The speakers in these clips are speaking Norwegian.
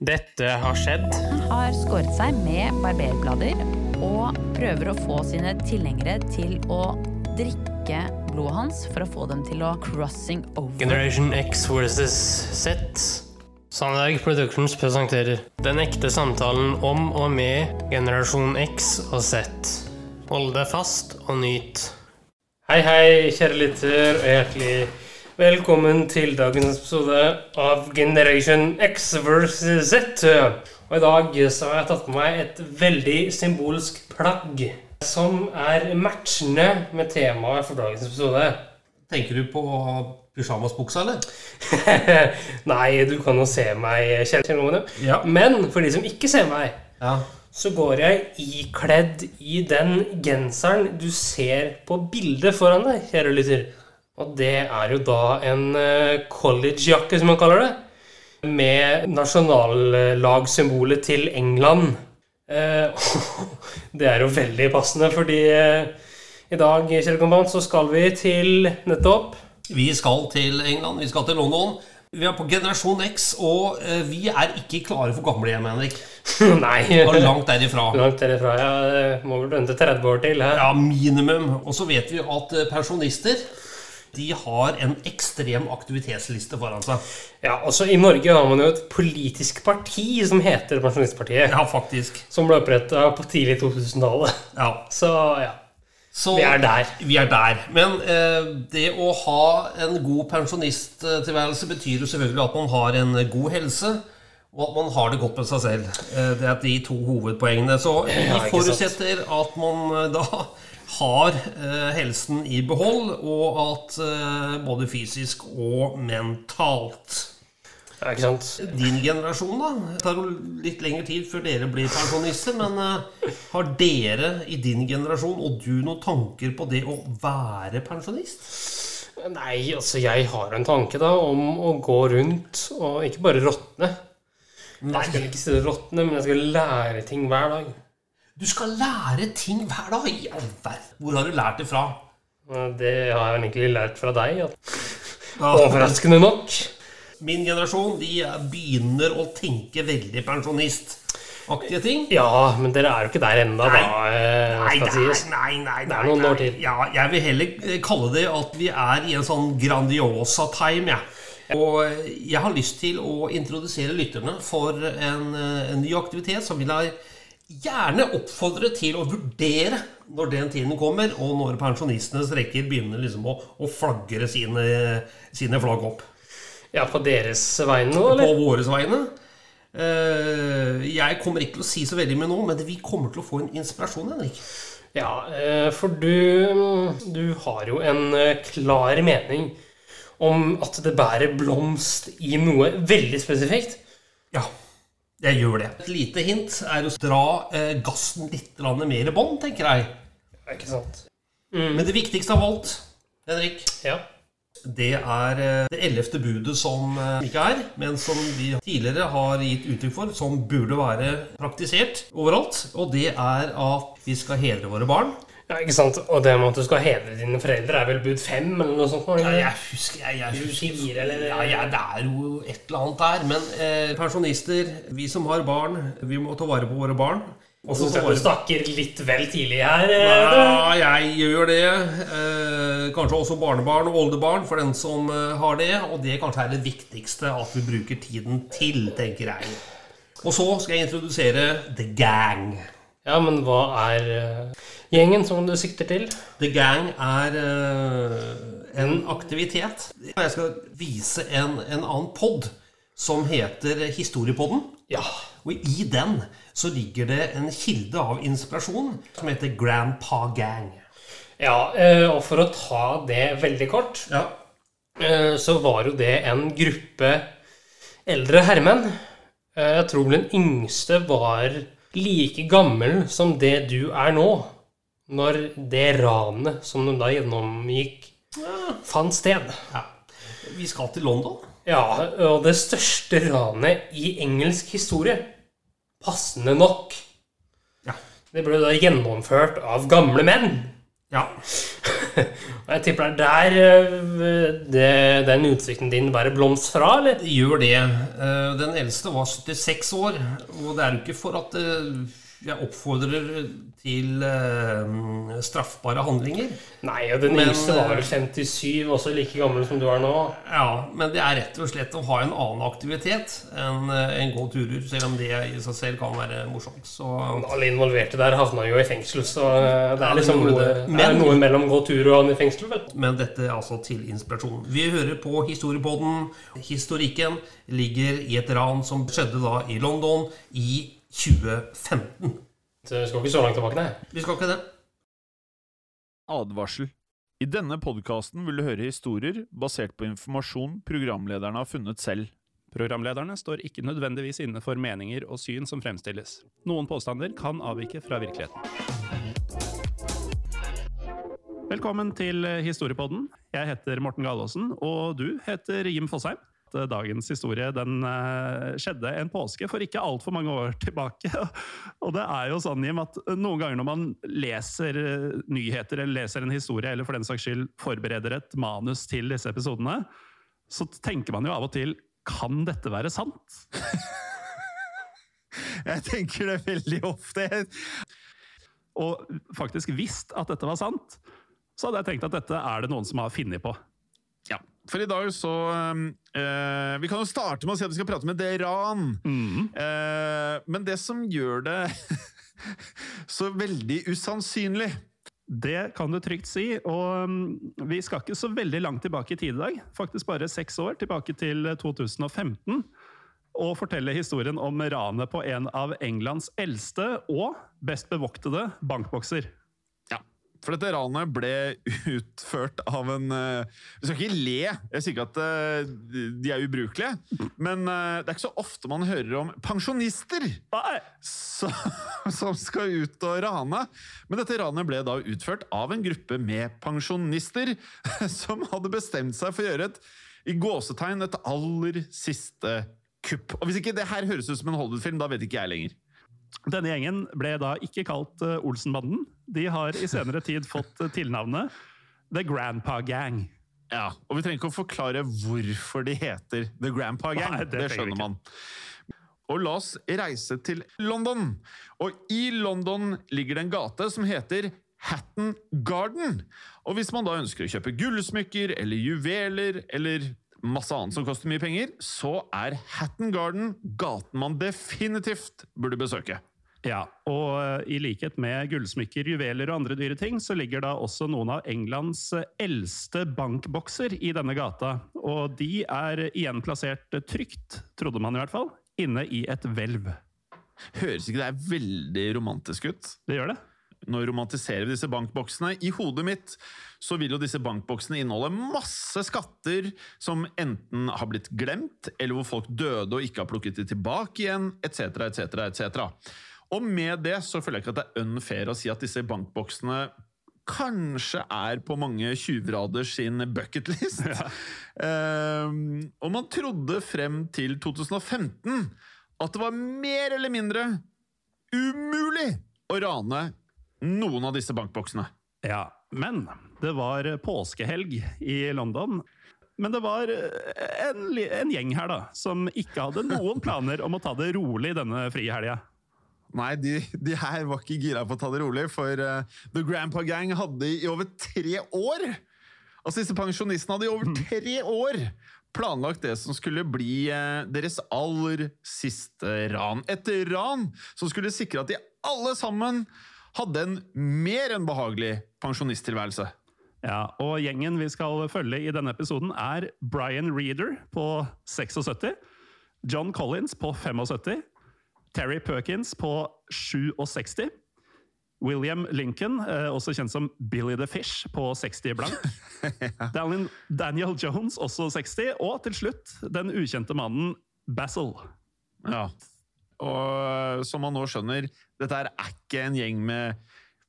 Dette har skjedd. Han har skåret seg med barberblader og prøver å få sine tilhengere til å drikke blodet hans for å få dem til å crossing over. Generation X versus Z. Sandberg Productions presenterer Den ekte samtalen om og med generasjon X og Z. Hold deg fast og nyt. Hei, hei, kjære lytter, og hjertelig velkommen til dagens episode av Generation X versus Z. Og i dag så har jeg tatt på meg et veldig symbolsk plagg som er matchende med temaet for dagens episode. Tenker du på pysjamasbuksa, eller? Nei, du kan jo se meg, kjære ungene. Ja. Men for de som ikke ser meg, Ja. så går jeg ikledd i den genseren du ser på bildet foran deg, kjære lytter. Og det er jo da en eh, collegejakke, som man kaller det. Med nasjonallagsymbolet til England. Eh, det er jo veldig passende, fordi eh, i dag Kjell kompan, så skal vi til nettopp Vi skal til England, vi skal til London. Vi er på generasjon X, og vi er ikke klare for gamlehjem, Henrik. Nei. Og langt derifra. Langt derifra. Ja, må vel vente 30 år til. Her. Ja, minimum. Og så vet vi at pensjonister de har en ekstrem aktivitetsliste foran seg. Ja, altså I Norge har man jo et politisk parti som heter Pensjonistpartiet. Ja, faktisk. Som ble oppretta på tidlig 2000-tallet. Ja. Så ja. Så Vi er der. Vi er der. Men eh, det å ha en god pensjonisttilværelse betyr jo selvfølgelig at man har en god helse, og at man har det godt med seg selv. Eh, det er de to hovedpoengene. Så vi forutsetter at man eh, da har eh, helsen i behold, og at eh, både fysisk og mentalt. ja, ikke sant? Din generasjon, da? Det tar jo litt lengre tid før dere blir pensjonister. Men eh, har dere i din generasjon og du noen tanker på det å være pensjonist? Nei, altså jeg har en tanke da om å gå rundt og ikke bare råtne. Jeg skal ikke si det råtne, men jeg skal lære ting hver dag. Du skal lære ting hver dag! I all verden. Hvor har du lært det fra? Det har jeg vel egentlig lært fra deg. Overraskende nok. Min generasjon de begynner å tenke veldig pensjonistaktige ting. Ja, men dere er jo ikke der ennå, da. Nei. eh, Nei, nei, nei, Det er noen år til. Ja, jeg vil heller kalle det at vi er i en sånn Grandiosa-time, jeg. Og eh, jeg har lyst til å introdusere lytterne for en, eh, en ny aktivitet som vil jeg gjerne oppfordre til å vurdere når den tiden kommer, og når pensjonistenes rekker begynner liksom å, å flagre sine, sine flagg opp Ja, på deres vegne nå, på våres vegne. Eh, Jeg kommer ikke til å si så veldig mye nå, men vi kommer til å få en inspirasjon, Henrik. Ja, eh, for du, du har jo en eh, klar mening om at det bærer blomst i noe veldig spesifikt. Ja, jeg gjør det. Et lite hint er å dra eh, gassen litt mer i bånd, tenker jeg. Ja, ikke sant? Men det viktigste av alt, Henrik, Ja. det er eh, det ellevte budet som eh, ikke er, men som vi tidligere har gitt uttrykk for, som burde være praktisert overalt. Og det er at vi skal hedre våre barn. Ja, ikke sant? Og det med at du skal hedre dine foreldre, er vel bud fem, eller noe sånt? Ja, jeg husker, jeg, jeg husker Fire, eller- ja, ja, Det er jo et eller annet der. Men eh, pensjonister, vi som har barn, vi må ta vare på våre barn. Og så du snakker litt vel tidlig her. eh, Ja, jeg gjør det. Eh, kanskje også barnebarn og oldebarn for den som eh, har det. Og det kanskje er det viktigste at vi bruker tiden til, tenker jeg. Og så skal jeg introdusere The Gang. Ja, men hva er eh, gjengen som du sikter til? The Gang er uh, en aktivitet. Jeg skal vise en, en annen pod som heter Historiepodden. Ja. Og i den så ligger det en kilde av inspirasjon som heter Grandpa Gang. ja, uh, og for å ta det veldig kort, Ja. uh, så var jo det en gruppe eldre herremenn. Jeg tror den yngste var like gammel som det du er nå, når det ranet som de da gjennomgikk, fant sted. ja. Vi skal til London. Ja, og det største ranet i engelsk historie. Passende nok. Ja. Det ble da gjennomført av gamle menn. Ja. Og jeg tipper det er der eh, det, den utsikten din bærer blomst fra, eller? Gjør det. Eh, Den eldste var 76 år, og det er jo ikke for at eh, jeg oppfordrer til uh, straffbare handlinger. Nei, og den Men, yngste var vel eh, 57, også like gammel som du er nå. Ja, men det er rett og slett å ha en annen aktivitet enn eh, en gå turer, selv om det i seg selv kan være morsomt. Så Alle involverte der havna jo i fengsel, så eh, det er liksom noe, det er noe mellom gå tur og han i fengsel, Vet. Men dette er altså til inspirasjon. Vi hører på Historiepodden. Historikken ligger i et ran som skjedde da i London i 2015. Så vi skal ikke så langt tilbake, nei. Vi skal ikke det. Advarsel. I denne podkasten vil du høre historier basert på informasjon programlederne har funnet selv. Programlederne står ikke nødvendigvis inne for meninger og syn som fremstilles. Noen påstander kan avvike fra virkeligheten. Velkommen til Historiepodden. Jeg heter Morten Galaasen, og du heter Jim Fosheim. Dagens historie den eh, skjedde en påske for ikke altfor mange år tilbake. Og det er jo sånn, Jim, at noen ganger når man leser eh, nyheter eller leser en historie, eller for den saks skyld forbereder et manus til disse episodene, så tenker man jo av og til kan dette være sant? Jeg tenker det veldig ofte. Og faktisk visst at dette var sant, så hadde jeg tenkt at dette er det noen som har funnet på. Ja, for i dag så eh, Vi kan jo starte med å si at vi skal prate med det ran. Eh, men det som gjør det så veldig usannsynlig Det kan du trygt si, og mm, vi skal ikke så veldig langt tilbake i tid i dag. Faktisk bare seks år tilbake til 2015. Og fortelle historien om ranet på en av Englands eldste og best bevoktede bankbokser. For dette ranet ble utført av en eh, Vi skal ikke le, jeg sier ikke at eh, de er ubrukelige, men eh, det er ikke så ofte man hører om pensjonister Nei! som skal ut og rane. Men dette ranet ble da utført av en gruppe med pensjonister som hadde bestemt seg for å gjøre et i gåsetegn et aller siste kupp. Og Hvis ikke det her høres ut som en Hollywood-film, da vet ikke jeg lenger. Denne gjengen ble da ikke kalt eh, Olsenbanden. De har i senere tid fått eh, tilnavnet The Grandpa Gang. Ja, Og vi trenger ikke å forklare hvorfor de heter The Grandpa Gang. Nei, det det, skjønner man. Og la oss reise til London. Og i London ligger det en gate som heter Hatton Garden. Og hvis man da ønsker å kjøpe gullsmykker eller juveler eller masse annet som koster mye penger, så er Hatton Garden gaten man definitivt burde besøke. Ja, og eh, i likhet med gullsmykker, juveler og andre dyre ting, så ligger da også noen av Englands eh, eldste bankbokser i denne gata. Og de er igjen plassert trygt, trodde man i hvert fall, inne i et hvelv. Høres ikke det er veldig romantisk ut? Det gjør det. Nå romantiserer vi disse bankboksene. I hodet mitt så vil jo disse bankboksene inneholde masse skatter som enten har blitt glemt, eller hvor folk døde og ikke har plukket de tilbake igjen, etc., etc., etc. Og med det så føler jeg ikke at det er unfair å si at disse bankboksene kanskje er på mange tjuvrader sin bucketlist. Ehm, og man trodde frem til 2015 at det var mer eller mindre umulig å rane noen av disse bankboksene. Ja, men det var påskehelg i London. Men det var eh, en, en gjeng her da, som ikke hadde noen planer om å ta det rolig denne frihelga. Nei, de, de her var ikke gira på å ta det rolig, for uh, The Grandpa Gang hadde i over tre år Altså Disse pensjonistene hadde i over tre år planlagt det som skulle bli uh, deres aller siste ran. Et ran som skulle sikre at de alle sammen hadde en mer enn behagelig pensjonisttilværelse. Ja, og gjengen vi skal følge i denne episoden er Brian Reeder på 76, John Collins på 75, Terry Perkins på 67, William Lincoln, eh, også kjent som Billy the Fish, på 60 blank. Daniel, Daniel Jones, også 60. Og til slutt den ukjente mannen Basil. Ja. Og som man nå skjønner, dette er ikke en gjeng med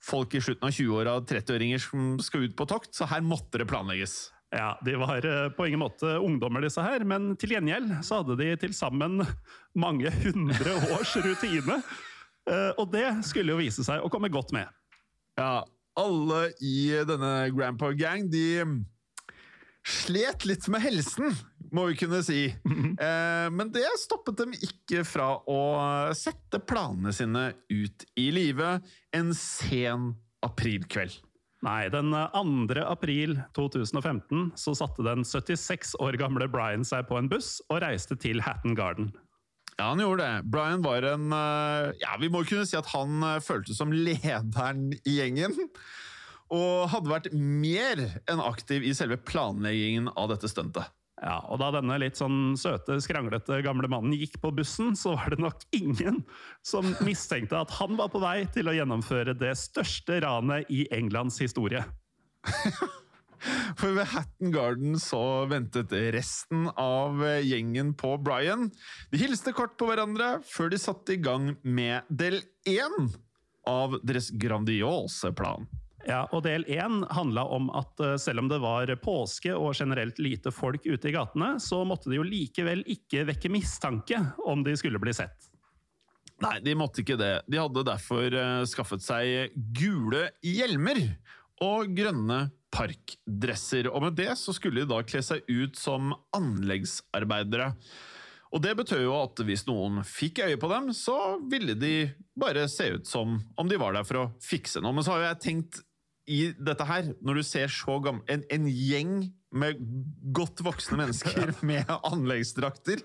folk i slutten av 20-åra, 30-åringer som skal ut på tokt, så her måtte det planlegges. Ja, De var eh, på ingen måte ungdommer, disse her, men til gjengjeld så hadde de til sammen mange hundre års rutine. Eh, Og det skulle jo vise seg å komme godt med. Ja, alle i denne Grandpa Gang de slet litt med helsen, må vi kunne si. Eh, men det stoppet dem ikke fra å sette planene sine ut i live en sen aprilkveld. Nei, den 2. april 2015 så satte den 76 år gamle Brian seg på en buss og reiste til Hatton Garden. Ja, han gjorde det. Brian var en eh, Ja, vi må kunne si at han eh, føltes som lederen i gjengen. Og hadde vært mer enn aktiv i selve planleggingen av dette stuntet. Ja, og Da denne litt sånn søte, skranglete gamle mannen gikk på bussen, så var det nok ingen som mistenkte at han var på vei til å gjennomføre det største ranet i Englands historie. For ved Hatton Garden så ventet resten av gjengen på Brian. De hilste kort på hverandre før de satte i gang med del én av deres grandiose plan. Ja, og Del én handla om at eh, selv om det var påske og generelt lite folk ute i gatene, så måtte de jo likevel ikke vekke mistanke om de skulle bli sett. Nei, de måtte ikke det. De hadde derfor uh, skaffet seg gule hjelmer og grønne parkdresser. Og med det så skulle de da kle seg ut som anleggsarbeidere. Og det betød jo at hvis noen fikk øye på dem, så ville de bare se ut som om de var der for å fikse noe. Men så har jo jeg tenkt i dette her, når du ser så gammel en, en, gjeng med godt voksne mennesker med anleggsdrakter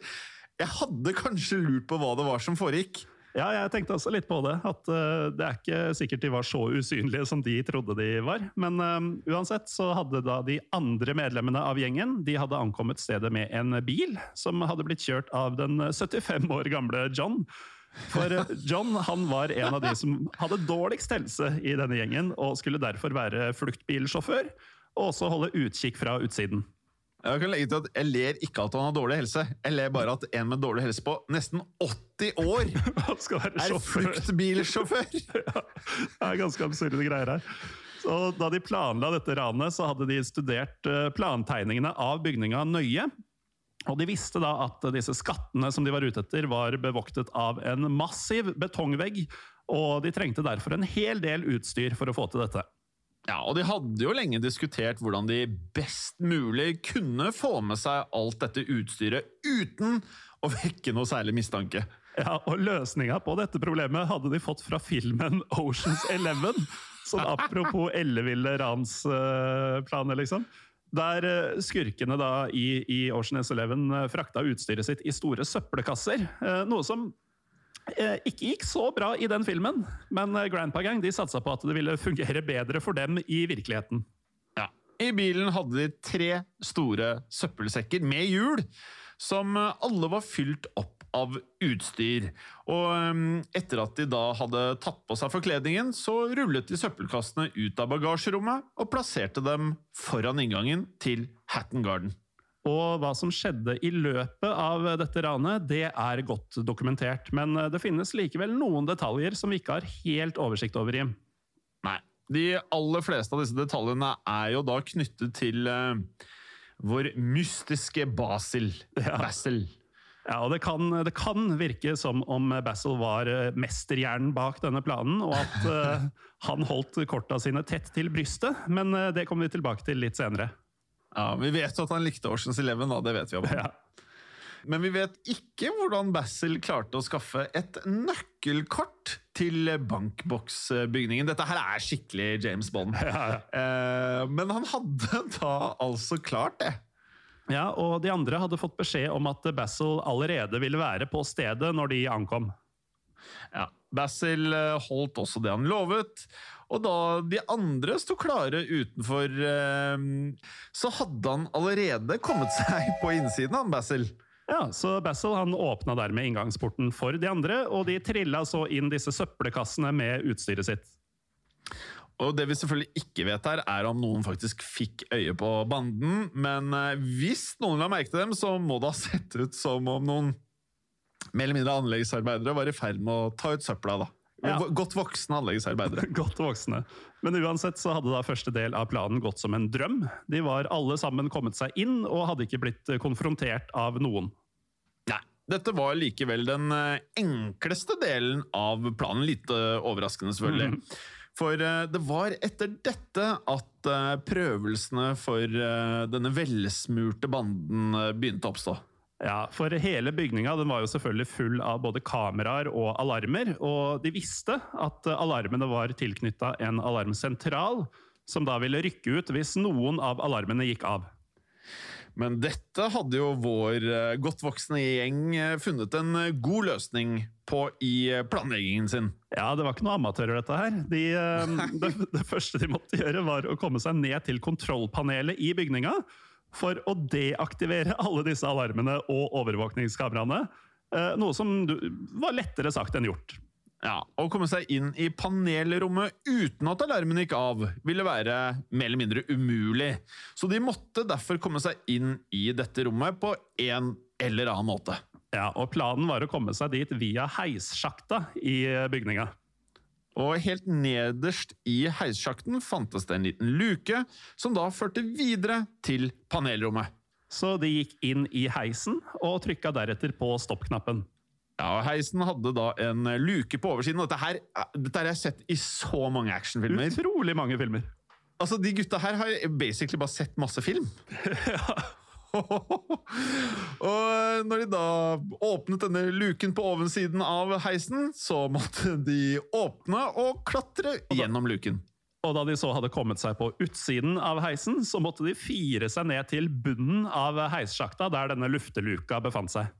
Jeg hadde kanskje lurt på hva det var som foregikk. Ja, jeg tenkte også litt på det. At uh, det er ikke sikkert de var så usynlige som de trodde de var. Men uh, uansett så hadde da de andre medlemmene av gjengen de hadde ankommet stedet med en bil som hadde blitt kjørt av den 75 år gamle John. For eh, John han var en av de som hadde dårligst helse i denne gjengen, og skulle derfor være fluktbilsjåfør, og også holde utkikk fra utsiden. Jeg kan legge til at jeg ler ikke at han har dårlig helse. Jeg ler bare at en med dårlig helse på nesten 80 år er fluktbilsjåfør! ja, det er ganske absurde greier her. Så da de planla dette ranet, så hadde de studert eh, plantegningene av bygninga nøye. Og De visste da at disse skattene som de var ute etter, var bevoktet av en massiv betongvegg, og de trengte derfor en hel del utstyr for å få til dette. Ja, og De hadde jo lenge diskutert hvordan de best mulig kunne få med seg alt dette utstyret uten å vekke noe særlig mistanke. Ja, og Løsninga på dette problemet hadde de fått fra filmen Oceans Eleven. Sånn apropos elleville ransplaner, liksom. Der eh, skurkene da i, i Ocean Eleven eh, frakta utstyret sitt i store søppelkasser. Eh, noe som ikke gikk så bra i den filmen, men Grandpa Gang de satsa på at det ville fungere bedre for dem i virkeligheten. Ja. I bilen hadde de tre store søppelsekker med hjul, som alle var fylt opp av utstyr. Og um, etter at de da hadde tatt på seg forkledningen, så rullet de søppelkassene ut av bagasjerommet og plasserte dem foran inngangen til Hatton Garden. Og hva som skjedde i løpet av dette ranet, det er godt dokumentert. Men det finnes likevel noen detaljer som vi ikke har helt oversikt over, Jim. Nei. De aller fleste av disse detaljene er jo da knyttet til uh, vår mystiske Basil. Ja. Basil. Ja, og det kan, det kan, virke som om Basil var eh, mesterhjernen bak denne planen, og at uh, han holdt korta sine tett til brystet, men uh, det kommer vi tilbake til litt senere. Ja, Vi vet jo at han likte Oceans Eleven, da, det vet vi om. Ja. Men vi vet ikke hvordan Basil klarte å skaffe et nøkkelkort til bankboksbygningen. Dette her er skikkelig James Bond. Ja, ja. Uh, men han hadde da altså klart det. Ja, og De andre hadde fått beskjed om at Basil allerede ville være på stedet når de ankom. Ja, Basil eh, holdt også det han lovet, og da de andre sto klare utenfor, eh, så hadde han allerede kommet seg på innsiden, han Basil. Ja, så Basil han åpna dermed inngangsporten for de andre, og de trilla så inn disse søppelkassene med utstyret sitt. Og det vi selvfølgelig ikke vet her, er om noen faktisk fikk øye på banden. Men eh, hvis noen la merke til dem, så må det ha sett ut som om noen mer eller mindre anleggsarbeidere var i ferd med å ta ut søpla. da. Ja. Godt voksne anleggsarbeidere. Godt voksne. Men uansett så hadde da første del av planen gått som en drøm. De var alle sammen kommet seg inn og hadde ikke blitt konfrontert av noen. Nei, dette var likevel den eh, enkleste delen av planen. Litt overraskende, selvfølgelig. Mm. For eh, det var etter dette at eh, prøvelsene for eh, denne velsmurte banden begynte å oppstå. Ja, for hele bygninga var jo selvfølgelig full av både kameraer og alarmer. Og de visste at alarmene var tilknytta en alarmsentral, som da ville rykke ut hvis noen av alarmene gikk av. Men dette hadde jo vår eh, godt voksne gjeng eh, funnet en eh, god løsning på i planleggingen sin. Ja, det var ikke noe amatører, dette her. De, det, det første de måtte gjøre, var å komme seg ned til kontrollpanelet i bygninga for å deaktivere alle disse alarmene og overvåkningskameraene. Noe som var lettere sagt enn gjort. Ja, Å komme seg inn i panelrommet uten at alarmen gikk av, ville være mer eller mindre umulig. Så de måtte derfor komme seg inn i dette rommet på en eller annen måte. Ja, og Planen var å komme seg dit via heissjakta i bygninga. Og helt nederst i heissjakten fantes det en liten luke, som da førte videre til panelrommet. Så de gikk inn i heisen og trykka deretter på stoppknappen. Ja, og Heisen hadde da en luke på oversiden. og Dette her, dette her har jeg sett i så mange actionfilmer. Utrolig mange filmer. Altså, De gutta her har basically bare sett masse film. ja. og når de da åpnet denne luken på ovensiden av heisen, så måtte de åpne og klatre gjennom luken. Og da de så hadde kommet seg på utsiden av heisen, så måtte de fire seg ned til bunnen av heissjakta, der denne lufteluka befant seg.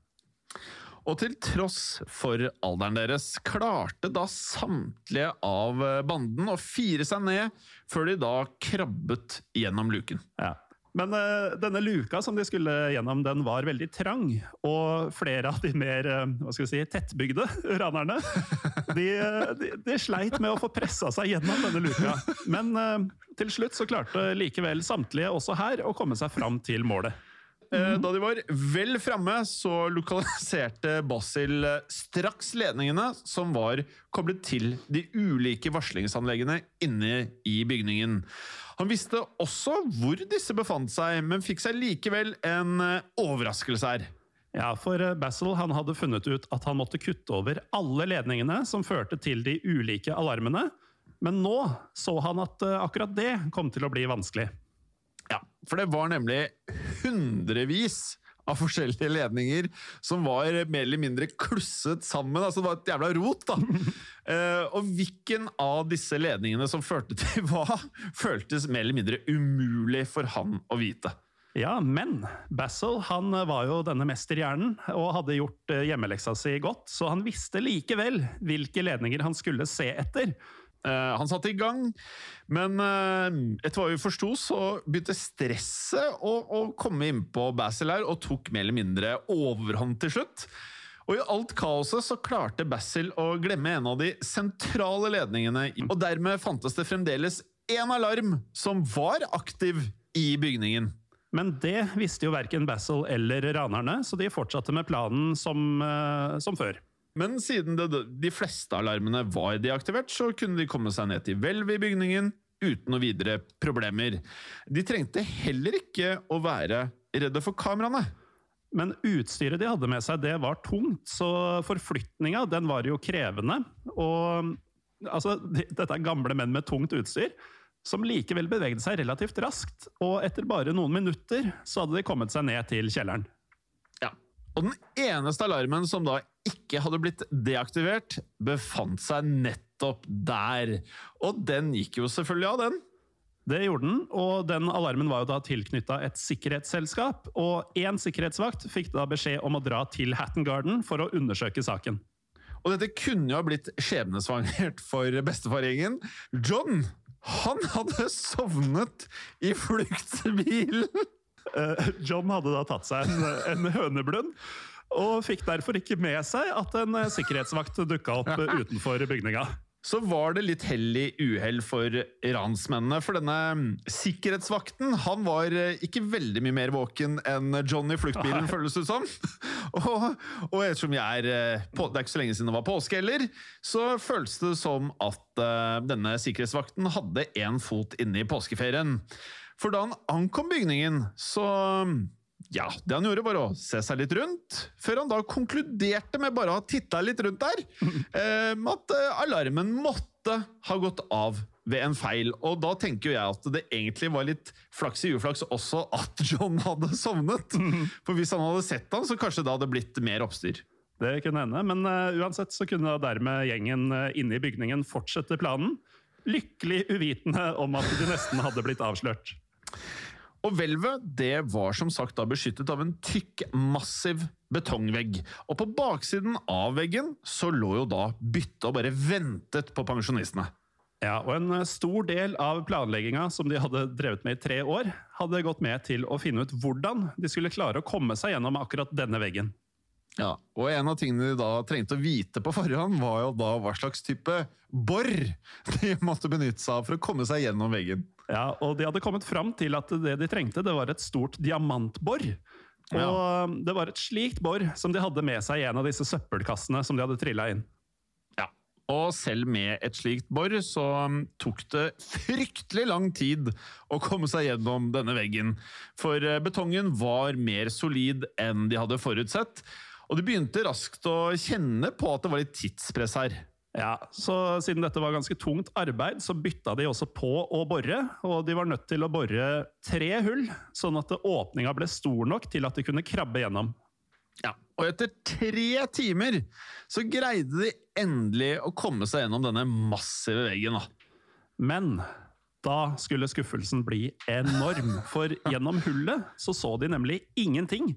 Og til tross for alderen deres klarte da samtlige av banden å fire seg ned, før de da krabbet gjennom luken. Ja. Men uh, denne luka som de skulle gjennom, den var veldig trang. Og flere av de mer uh, hva skal vi si, tettbygde ranerne de, eh, de, de sleit med å få pressa seg gjennom denne luka. Men uh, til slutt så klarte likevel samtlige også her å komme seg fram til målet. Eh, Da de var vel framme, så lokaliserte Basil eh, straks ledningene som var koblet til de ulike varslingsanleggene inne i bygningen. Han visste også hvor disse befant seg, men fikk seg likevel en eh, overraskelse her. Ja, for Basil han hadde funnet ut at han måtte kutte over alle ledningene som førte til de ulike alarmene. Men nå så han at akkurat det kom til å bli vanskelig. For det var nemlig hundrevis av forskjellige ledninger som var mer eller mindre klusset sammen. altså Det var et jævla rot, da. uh, og hvilken av disse ledningene som førte til hva, føltes mer eller mindre umulig for han å vite. Ja, men Basil han var jo denne mesterhjernen og hadde gjort eh, hjemmeleksa si godt, så han visste likevel hvilke ledninger han skulle se etter. Eh, han satte i gang, men eh, etter hva vi forsto, så begynte stresset å, å komme innpå Basil her, og tok mer eller mindre overhånd til slutt. Og i alt kaoset så klarte Basil å glemme en av de sentrale ledningene, og dermed fantes det fremdeles én alarm som var aktiv i bygningen. Men det visste jo verken Basil eller ranerne, så de fortsatte med planen som, eh, som før. Men siden det, de fleste alarmene var deaktivert, så kunne de komme seg ned til hvelvet i bygningen uten noe videre problemer. De trengte heller ikke å være redde for kameraene. Men utstyret de hadde med seg, det var tungt, så forflytninga den var jo krevende. Og altså, dette er gamle menn med tungt utstyr, som likevel bevegde seg relativt raskt. Og etter bare noen minutter så hadde de kommet seg ned til kjelleren. Og den eneste alarmen som da ikke hadde blitt deaktivert, befant seg nettopp der. Og den gikk jo selvfølgelig av, den. Det gjorde den, og den alarmen var jo da tilknytta et sikkerhetsselskap. Og én sikkerhetsvakt fikk da beskjed om å dra til Hatton Garden for å undersøke saken. Og dette kunne jo ha blitt skjebnesvangert for bestefargjengen. John, han hadde sovnet i fluktbilen! Eh, John hadde da tatt seg en, en høneblund, og fikk derfor ikke med seg at en eh, sikkerhetsvakt dukka opp utenfor bygninga. Så var det litt hell i uhell for ransmennene, for denne mm, sikkerhetsvakten han var eh, ikke veldig mye mer våken enn John i fluktbilen, føles det som. Og, og ettersom jeg er, på, det er ikke så lenge siden det var påske heller, så føles det som at uh, denne sikkerhetsvakten hadde én fot inne i påskeferien. For da han ankom bygningen, så ja, det han gjorde var å se seg litt rundt, før han da konkluderte med bare å ha titta litt rundt der, eh, med at eh, alarmen måtte ha gått av ved en feil. Og da tenker jeg at det egentlig var litt flaks i uflaks også at John hadde sovnet. For hvis han hadde sett han, så kanskje det hadde blitt mer oppstyr. Det kunne hende, men uh, uansett så kunne da dermed gjengen inne i bygningen fortsette planen. Lykkelig uvitende om at de nesten hadde blitt avslørt. Og hvelvet det var som sagt da beskyttet av en tykk, massiv betongvegg. Og på baksiden av veggen så lå jo da byttet og bare ventet på pensjonistene. Ja, og En stor del av planlegginga som de hadde drevet med i tre år, hadde gått med til å finne ut hvordan de skulle klare å komme seg gjennom akkurat denne veggen. Ja, og En av tingene de da trengte å vite på forhånd, var jo da hva slags type bor de måtte benytte seg av for å komme seg gjennom veggen. Ja, og De hadde kommet fram til at det de trengte, det var et stort diamantbor. Og Ja. Det var et slikt bor som de hadde med seg i en av disse søppelkassene som de hadde trilla inn. Ja, Og selv med et slikt bor så um, tok det fryktelig lang tid å komme seg gjennom denne veggen. For eh, betongen var mer solid enn de hadde forutsett. Og de begynte raskt å kjenne på at det var litt tidspress her. Ja, så Siden dette var ganske tungt arbeid, så bytta de også på å bore. Og de var nødt til å bore tre hull, sånn at åpninga ble stor nok til at de kunne krabbe gjennom. Ja, Og etter tre timer så greide de endelig å komme seg gjennom denne massive veggen. da. Men da skulle skuffelsen bli enorm, for gjennom hullet så så de nemlig ingenting.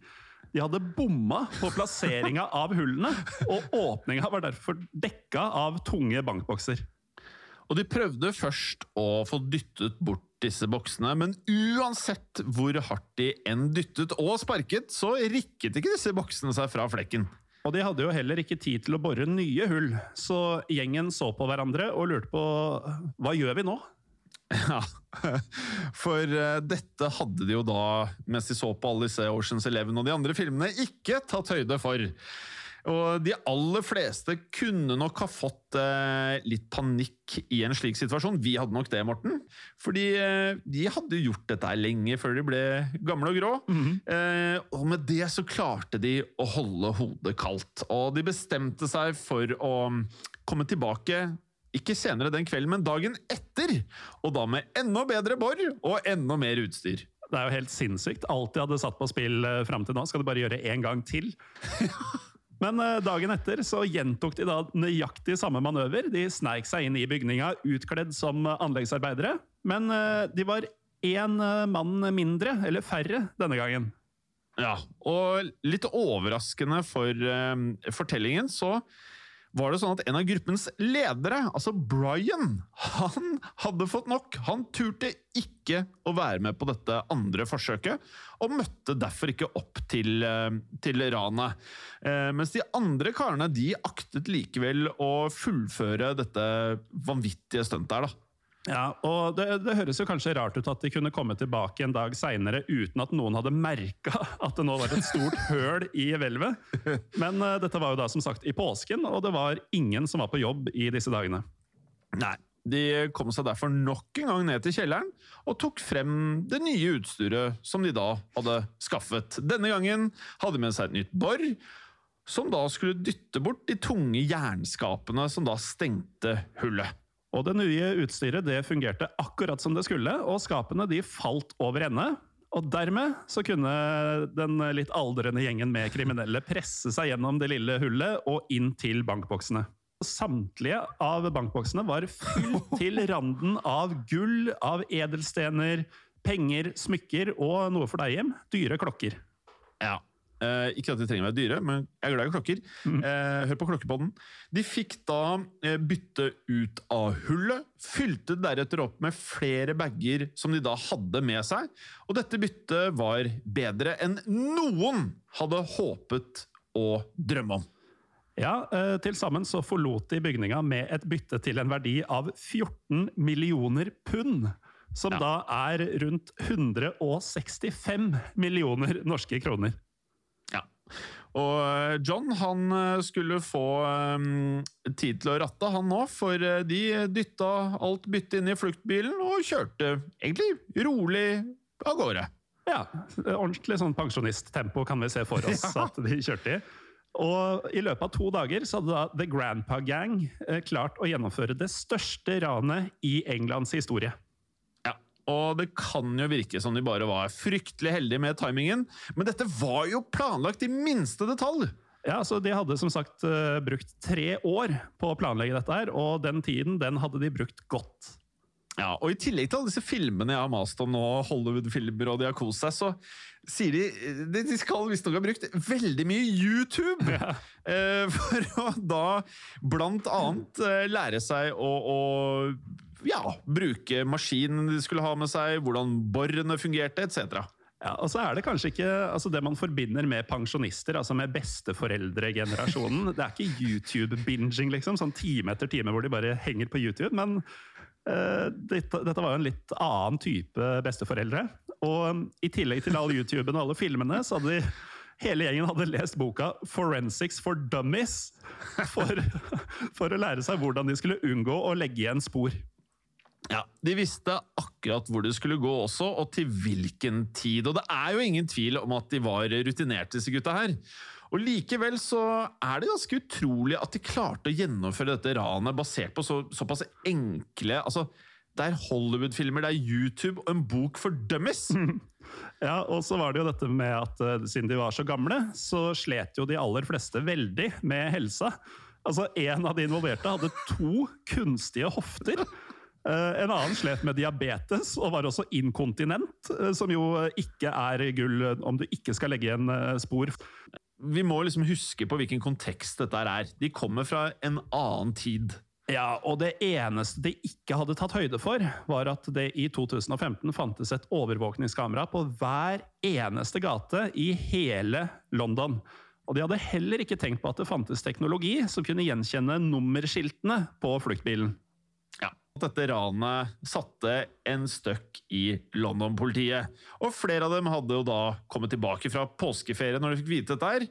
De hadde bomma på plasseringa av hullene, og åpninga var derfor dekka av tunge bankbokser. Og de prøvde først å få dyttet bort disse boksene, men uansett hvor hardt de enn dyttet og sparket, så rikket ikke disse boksene seg fra flekken. Og de hadde jo heller ikke tid til å bore nye hull, så gjengen så på hverandre og lurte på hva gjør vi nå? Ja, for eh, dette hadde de jo da, mens de så på alle disse Oceans Eleven og de andre filmene, ikke tatt høyde for. Og de aller fleste kunne nok ha fått eh, litt panikk i en slik situasjon. Vi hadde nok det, Morten. Fordi eh, de hadde gjort dette lenge før de ble gamle og grå. eh, og med det så klarte de å holde hodet kaldt. Og de bestemte seg for å komme tilbake ikke senere den kvelden, men dagen etter! Og da med enda bedre bor og enda mer utstyr. Det er jo helt sinnssykt. Alt de hadde satt på spill eh, fram til nå, skal de bare gjøre én gang til. Men eh, dagen etter så gjentok de da nøyaktig samme manøver. De sneik seg inn i bygninga utkledd som anleggsarbeidere. Men eh, de var én mann mindre, eller færre, denne gangen. Ja, og litt overraskende for fortellingen, så var det sånn at en av gruppens ledere, altså Brian, han hadde fått nok. Han turte ikke å være med på dette andre forsøket, og møtte derfor ikke opp til, eh, til ranet. Eh, mens de andre karene de aktet likevel å fullføre dette vanvittige stuntet her, da. Ja, og det, det høres jo kanskje rart ut at de kunne komme tilbake en dag seinere uten at noen hadde merka at det nå var et stort høl i hvelvet. Men uh, dette var jo da som sagt i påsken, og det var ingen som var på jobb i disse dagene. Nei. De kom seg derfor nok en gang ned til kjelleren og tok frem det nye utstyret som de da hadde skaffet. Denne gangen hadde de med seg et nytt bor, som da skulle dytte bort de tunge jernskapene som da stengte hullet. Og det nye utstyret det fungerte akkurat som det skulle, og skapene de falt over ende. Og dermed så kunne den litt aldrende gjengen med kriminelle presse seg gjennom det lille hullet og inn til bankboksene. Samtlige av bankboksene var fylt til randen av gull, av edelstener, penger, smykker og noe for deg hjem dyre klokker. Ja. Eh, ikke at de trenger å være dyre, men jeg er glad i klokker. Eh, hør på klokkepodden. De fikk da eh, bytte ut av hullet, fylte deretter opp med flere bager som de da hadde med seg. Og dette byttet var bedre enn noen hadde håpet å drømme om. Ja, Til sammen så forlot de bygninga med et bytte til en verdi av 14 millioner pund. Som Ja. da er rundt 165 millioner norske kroner. Og eh, John han eh, skulle få um, tid til å ratte, han nå, for de dytta alt byttet inn i fluktbilen og kjørte egentlig rolig av gårde. Ja, Ordentlig sånn pensjonisttempo kan vi se for oss at de kjørte i. Og I løpet av to dager så hadde da The Grandpa Gang klart å gjennomføre det største ranet i Englands historie. Og det kan jo virke som de bare var fryktelig heldige med timingen, men dette var jo planlagt i minste detalj! Ja, så De hadde som sagt eh, brukt tre år på å planlegge dette, her, og den tiden den hadde de brukt godt. Ja, og I tillegg til alle disse filmene jeg har mast om nå, Hollywood-filmer og de har kost seg, så sier de De skal visstnok ha brukt veldig mye YouTube! Ja. eh, For å da blant annet eh, lære seg å, å ja, bruke maskinen de skulle ha med seg, hvordan borene fungerte, etc. Ja, og så er Det kanskje ikke altså det man forbinder med pensjonister, altså med besteforeldregenerasjonen. Det er ikke YouTube-binging, liksom, sånn time etter time hvor de bare henger på YouTube. Men uh, dette, dette, var jo en litt annen type besteforeldre. Og um, i tillegg til all YouTuben og alle filmene, så hadde de Hele gjengen hadde lest boka 'Forensics for Dummies' for, for å lære seg hvordan de skulle unngå å legge igjen spor. Ja, De visste akkurat hvor det skulle gå også, og til hvilken tid. Og det er jo ingen tvil om at de var rutinerte, disse gutta her. Og Likevel så er det ganske utrolig at de klarte å gjennomføre dette ranet basert på så, såpass enkle altså, Det er Hollywood-filmer, det er YouTube og en bok for dummies! Ja, og så var det jo dette med at uh, siden de var så gamle, så slet jo de aller fleste veldig med helsa. Altså, En av de involverte hadde to kunstige hofter. Eh, en annen slet med diabetes og var også inkontinent, eh, som jo ikke er gull om du ikke skal legge igjen eh, spor. Vi må liksom huske på hvilken kontekst dette er. De kommer fra en annen tid. Ja, og det eneste de ikke hadde tatt høyde for, var at det i 2015 fantes et overvåkningskamera på hver eneste gate i hele London. Og de hadde heller ikke tenkt på at det fantes teknologi som kunne gjenkjenne nummerskiltene på fluktbilen. Ja, dette ranet satte en støkk i London-politiet. Og flere av dem hadde jo da kommet tilbake fra påskeferie når de fikk vite dette her.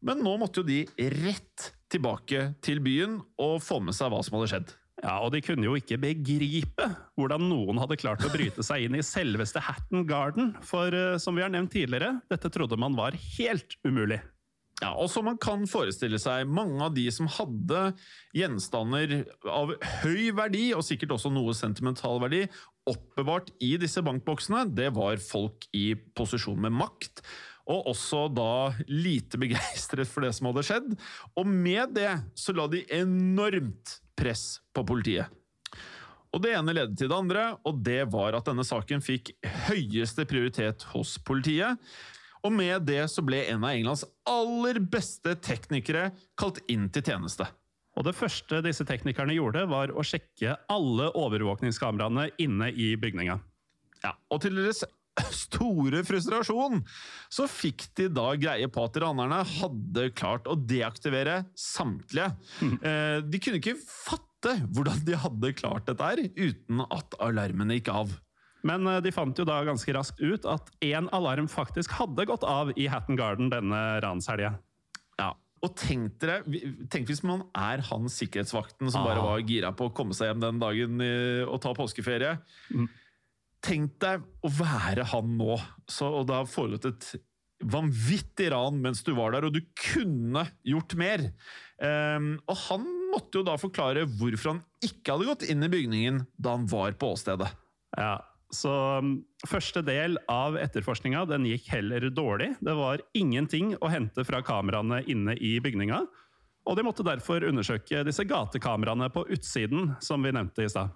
Men nå måtte jo de rett tilbake til byen og få med seg hva som hadde skjedd. Ja, og de kunne jo ikke begripe hvordan noen hadde klart å bryte seg inn i selveste Hatton Garden, for eh, som vi har nevnt tidligere, dette trodde man var helt umulig. Ja, og som man kan forestille seg, mange av de som hadde gjenstander av høy verdi, og sikkert også noe sentimental verdi, oppbevart i disse bankboksene, det var folk i posisjon med makt. Og også da lite begeistret for det som hadde skjedd. Og med det så la de enormt press på politiet. Og Det ene ledet til det andre, og det var at denne saken fikk høyeste prioritet hos politiet. Og med det så ble en av Englands aller beste teknikere kalt inn til tjeneste. Og Det første disse teknikerne gjorde, var å sjekke alle overvåkningskameraene inne i bygninga. Ja, og til deres store frustrasjon så fikk de da greie på at ranerne hadde klart å deaktivere samtlige. Mm. De kunne ikke fatte hvordan de hadde klart dette her uten at alarmene gikk av. Men eh, de fant jo da ganske raskt ut at én alarm faktisk hadde gått av i Hatton Garden denne ranshelga. Ja, og tenk dere, tenk hvis man er han sikkerhetsvakten som ah. bare var gira på å komme seg hjem den dagen og ta påskeferie. Mm. Tenk deg å være han nå, så, og da foregått et vanvittig ran mens du var der, og du kunne gjort mer. Um, og han måtte jo da forklare hvorfor han ikke hadde gått inn i bygningen da han var på åstedet. Ja, så um, Første del av etterforskninga gikk heller dårlig. Det var ingenting å hente fra kameraene inne i bygninga. Og de måtte derfor undersøke disse gatekameraene på utsiden, som vi nevnte i stad.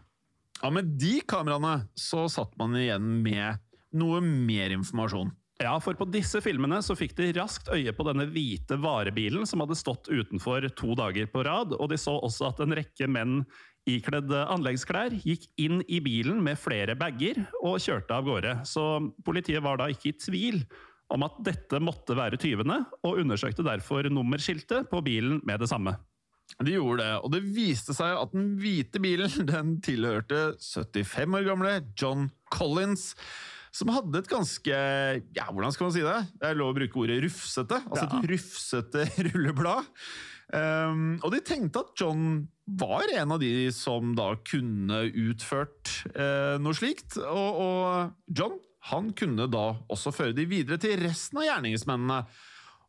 Ja, Med de kameraene så satt man igjen med noe mer informasjon. Ja, for på disse filmene så fikk de raskt øye på denne hvite varebilen som hadde stått utenfor to dager på rad, og de så også at en rekke menn ikledd anleggsklær gikk inn i bilen med flere bager og kjørte av gårde. Så politiet var da ikke i tvil om at dette måtte være tyvene, og undersøkte derfor nummerskiltet på bilen med det samme. De gjorde det, og det viste seg at den hvite bilen den tilhørte 75 år gamle John Collins. Som hadde et ganske ja, hvordan skal man si det? Det er lov å bruke ordet rufsete. Altså ja. et rufsete rulleblad. Um, og de tenkte at John var en av de som da kunne utført uh, noe slikt. Og, og, John han kunne da også føre de videre til resten av gjerningsmennene.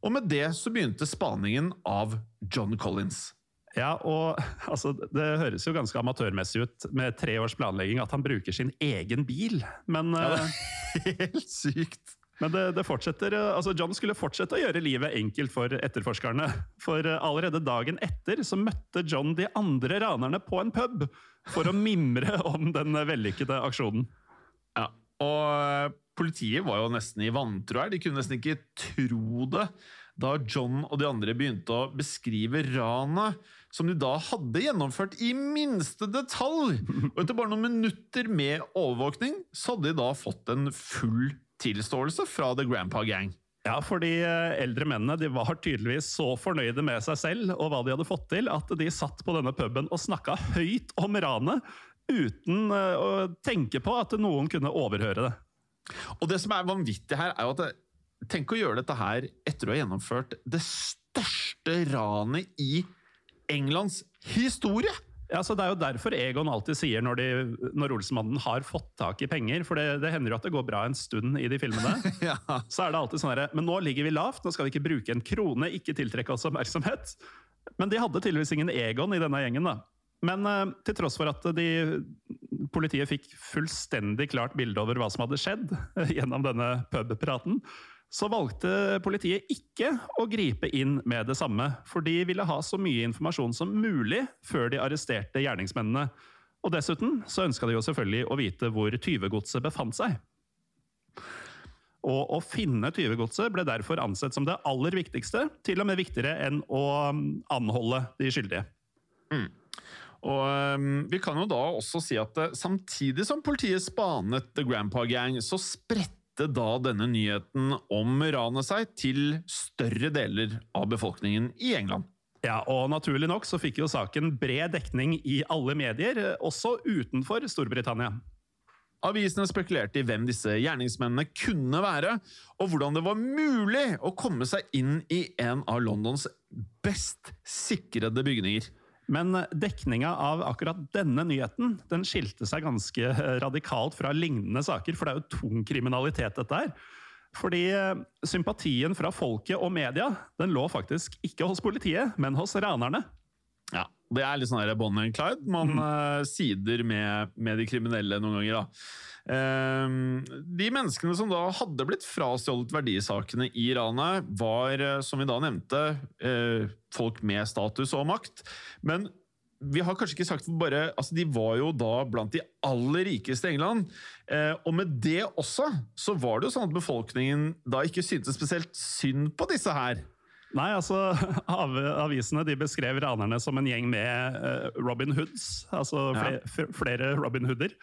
Og med det så begynte spaningen av John Collins. Ja, og altså, Det høres jo ganske amatørmessig ut med tre års planlegging at han bruker sin egen bil, men, Ja, eh, helt sykt. men det, det fortsetter, eh, altså John skulle fortsette å gjøre livet enkelt for etterforskerne. For eh, allerede dagen etter så møtte John de andre ranerne på en pub for å mimre om den vellykkede aksjonen. Ja, og eh, politiet var jo nesten i vantro her. De kunne nesten ikke tro det da John og de andre begynte å beskrive ranet som de da hadde gjennomført i minste detalj. Og etter bare noen minutter med overvåkning så hadde de da fått en full tilståelse fra The Grandpa Gang. Ja, for de eh, eldre mennene de var tydeligvis så fornøyde med seg selv og hva de hadde fått til, at de satt på denne puben og snakka høyt om ranet uten eh, å tenke på at noen kunne overhøre det. Og det som er vanvittig her, er jo at det, Tenk å gjøre dette her etter å ha gjennomført det største ranet i Englands historie! Ja, så Det er jo derfor Egon alltid sier når, de, når Olsenmannen har fått tak i penger, for det, det hender jo at det går bra en stund i de filmene. Ja. Så er det alltid sånn herre Men nå ligger vi lavt, nå skal vi ikke bruke en krone, ikke tiltrekke oss oppmerksomhet. Men de hadde tydeligvis ingen Egon i denne gjengen, da. Men uh, til tross for at de, politiet fikk fullstendig klart bilde over hva som hadde skjedd gjennom denne pubpraten, så valgte politiet ikke å gripe inn med det samme, for de ville ha så mye informasjon som mulig før de arresterte gjerningsmennene. Og dessuten så ønska de jo selvfølgelig å vite hvor tyvegodset befant seg. Og å finne tyvegodset ble derfor ansett som det aller viktigste, til og med viktigere enn å um, anholde de skyldige. Og um, Vi kan jo da også si at eh, samtidig som politiet spanet The Grandpa Gang, så spredte da denne nyheten om ranet seg til større deler av befolkningen i England. Ja, og Naturlig nok så fikk jo saken bred dekning i alle medier, også utenfor Storbritannia. Avisene spekulerte i hvem disse gjerningsmennene kunne være, og hvordan det var mulig å komme seg inn i en av Londons best sikrede bygninger. Men dekninga av akkurat denne nyheten den skilte seg ganske radikalt fra lignende saker, for det er jo tung kriminalitet, dette her. Fordi eh, sympatien fra folket og media den lå faktisk ikke hos politiet, men hos ranerne. Det er litt sånn Bonnie and Clyde. Man eh, sider med, med de kriminelle noen ganger. da. Ehm, de menneskene som da hadde blitt frastjålet verdisakene i ranet, var, eh, som vi da nevnte, uh, folk med status og makt. Men vi har kanskje ikke sagt bare altså De var jo da blant de aller rikeste i England. Eh, og med det også, så var det jo sånn at befolkningen da ikke syntes spesielt synd på disse her. Nei, altså, av, Avisene de beskrev ranerne som en gjeng med eh, Robin Hoods, altså flere, ja. flere Robin Hooder.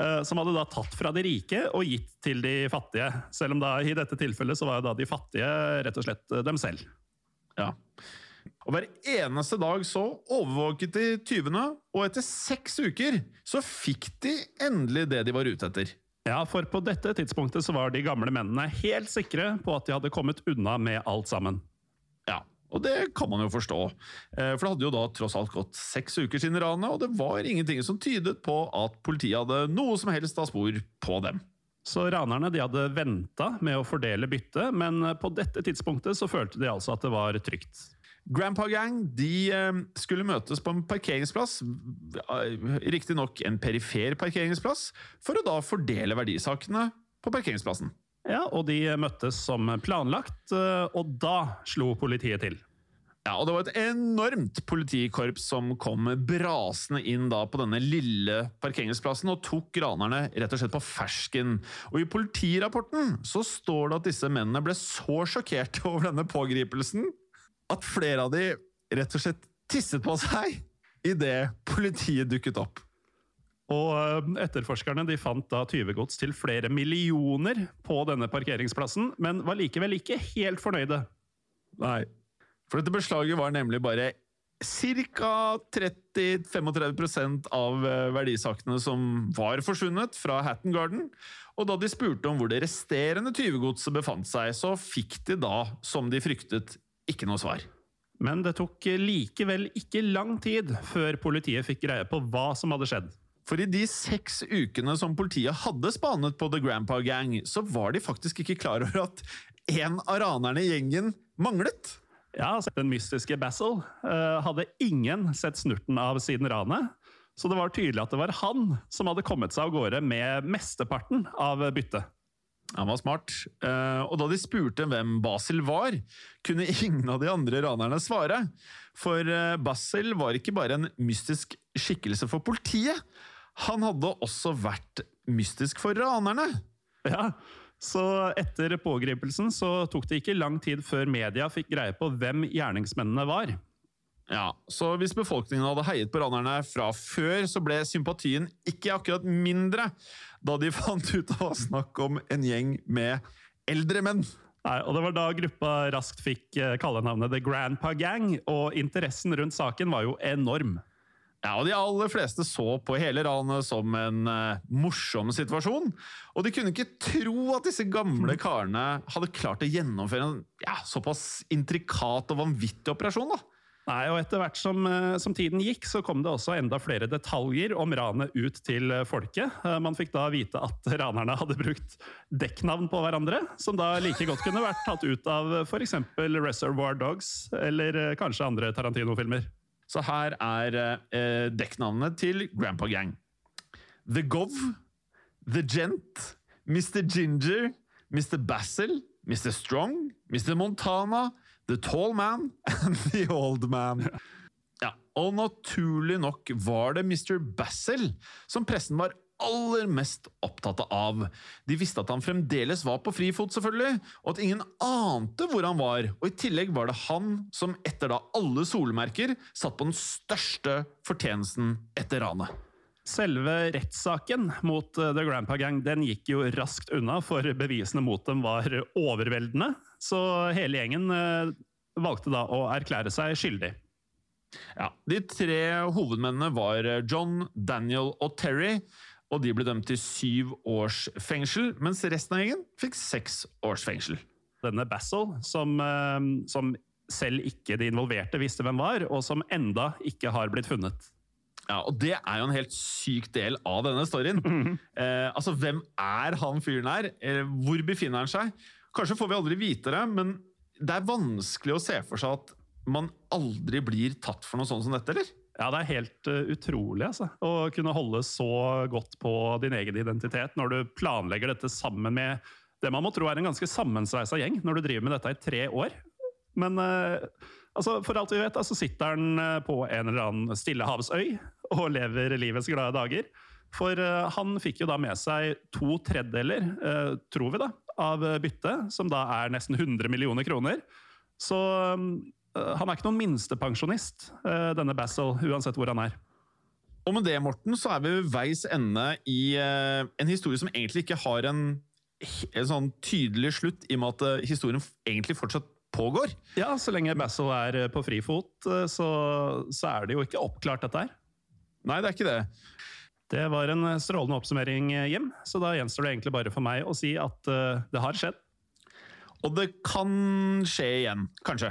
eh, som hadde da tatt fra de rike og gitt til de fattige. Selv om da i dette tilfellet så var da de fattige rett og slett eh, dem selv. Ja. Og Hver eneste dag så overvåket de tyvene, og etter seks uker så fikk de endelig det de var ute etter. Ja, for på dette tidspunktet så var de gamle mennene helt sikre på at de hadde kommet unna med alt sammen. Ja, Og det kan man jo forstå, Eh, for det hadde jo da tross alt gått seks uker siden ranet, og det var ingenting som tydet på at politiet hadde noe som helst av spor på dem. Så ranerne de hadde venta med å fordele byttet, men på dette tidspunktet så følte de altså at det var trygt. Grandpa Gang de eh, skulle møtes på en parkeringsplass, riktignok en perifer parkeringsplass, for å da fordele verdisakene på parkeringsplassen. Ja, og de møttes som planlagt, eh, og da slo politiet til. Ja, og Det var et enormt politikorps som kom brasende inn da på denne lille parkeringsplassen og tok ranerne rett og slett på fersken. Og I politirapporten så står det at disse mennene ble så sjokkerte over denne pågripelsen at flere av de rett og slett tisset på seg idet politiet dukket opp. Og etterforskerne de fant da tyvegods til flere millioner på denne parkeringsplassen, men var likevel ikke helt fornøyde. Nei. For dette beslaget var nemlig bare ca. 30-35% av eh, verdisakene som var forsvunnet fra Hatton Garden. Og da de spurte om hvor det resterende tyvegodset befant seg, så fikk de da, som de fryktet, ikke noe svar. Men det tok likevel ikke lang tid før politiet fikk greie på hva som hadde skjedd. For i de seks ukene som politiet hadde spanet på The Grandpa Gang, så var de faktisk ikke klar over at en av ranerne i gjengen manglet. Ja, altså, Den mystiske Basil uh, hadde ingen sett snurten av siden ranet. Så det var tydelig at det var han som hadde kommet seg av gårde med mesteparten av byttet. Han var smart. Eh, og da de spurte hvem Basil var, kunne ingen av de andre ranerne svare. For eh, Basil var ikke bare en mystisk skikkelse for politiet. Han hadde også vært mystisk for ranerne. Ja, så etter pågripelsen så tok det ikke lang tid før media fikk greie på hvem gjerningsmennene var. Ja, Så hvis befolkningen hadde heiet på ranerne fra før, så ble sympatien ikke akkurat mindre da de fant ut det var snakk om en gjeng med eldre menn. Nei, og Det var da gruppa raskt fikk eh, kallenavnet The Grandpa Gang, og interessen rundt saken var jo enorm. Ja, og De aller fleste så på hele ranet som en uh, morsom situasjon. Og de kunne ikke tro at disse gamle karene hadde klart å gjennomføre en ja, såpass intrikat og vanvittig operasjon. da. Nei, og Etter hvert som, eh, som, tiden gikk, så kom det også enda flere detaljer om ranet ut til eh, folket. Man fikk da vite at ranerne hadde brukt dekknavn på hverandre, som da like godt kunne vært tatt ut av f.eks. Reservoir Dogs eller kanskje andre Tarantino-filmer. Så her er eh, dekknavnet til Grandpa Gang. The Gov, The Gent, Mr. Ginger, Mr. Basil, Mr. Strong, Mr. Montana The Tall Man and The Old Man. Ja, Og naturlig nok var det Mr. Basil som pressen var aller mest opptatt av. De visste at han fremdeles var på frifot, selvfølgelig, og at ingen ante hvor han var. Og i tillegg var det han som etter da alle solmerker satt på den største fortjenesten etter ranet. Selve rettssaken mot eh, The Grandpa Gang den gikk jo raskt unna, for bevisene mot dem var overveldende. Så hele gjengen eh, valgte da å erklære seg skyldig. Ja, De tre hovedmennene var John, Daniel og Terry. Og de ble dømt til syv års fengsel, mens resten av gjengen fikk seks års fengsel. Denne Bassel, som, som selv ikke de involverte visste hvem var, og som enda ikke har blitt funnet. Ja, og Det er jo en helt syk del av denne storyen. Mm -hmm. eh, altså, Hvem er han fyren her? Eh, hvor befinner han seg? Kanskje får vi aldri vite det, men det er vanskelig å se for seg at man aldri blir tatt for noe sånt som dette, eller? Ja, det er helt uh, utrolig altså. å kunne holde så godt på din egen identitet når du planlegger dette sammen med det man må tro er en ganske sammensveisa gjeng, når du driver med dette i tre år. Men uh, altså, for alt vi vet, altså, sitter han uh, på en eller annen stillehavsøy og lever livets glade dager. For han fikk jo da med seg to tredjedeler, tror vi, da, av byttet, som da er nesten 100 millioner kroner. Så uh, han er ikke noen minstepensjonist, denne Basel, uansett hvor han er. Og med det, Morten, så er vi ved veis ende i en historie som egentlig ikke har en, en sånn tydelig slutt, i og med at historien egentlig fortsatt pågår. Ja, så lenge Basel er på frifot, så, så er det jo ikke oppklart, dette her. Nei, det er ikke det. Det var en strålende oppsummering, Jim. Så da gjenstår det egentlig bare for meg å si at det har skjedd. Og det kan skje igjen. Kanskje.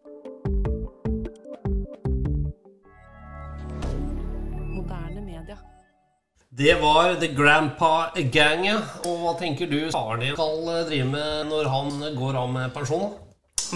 Det var The Grandpa Gang, ja. Og hva tenker du faren din skal drive med når han går av med pensjon?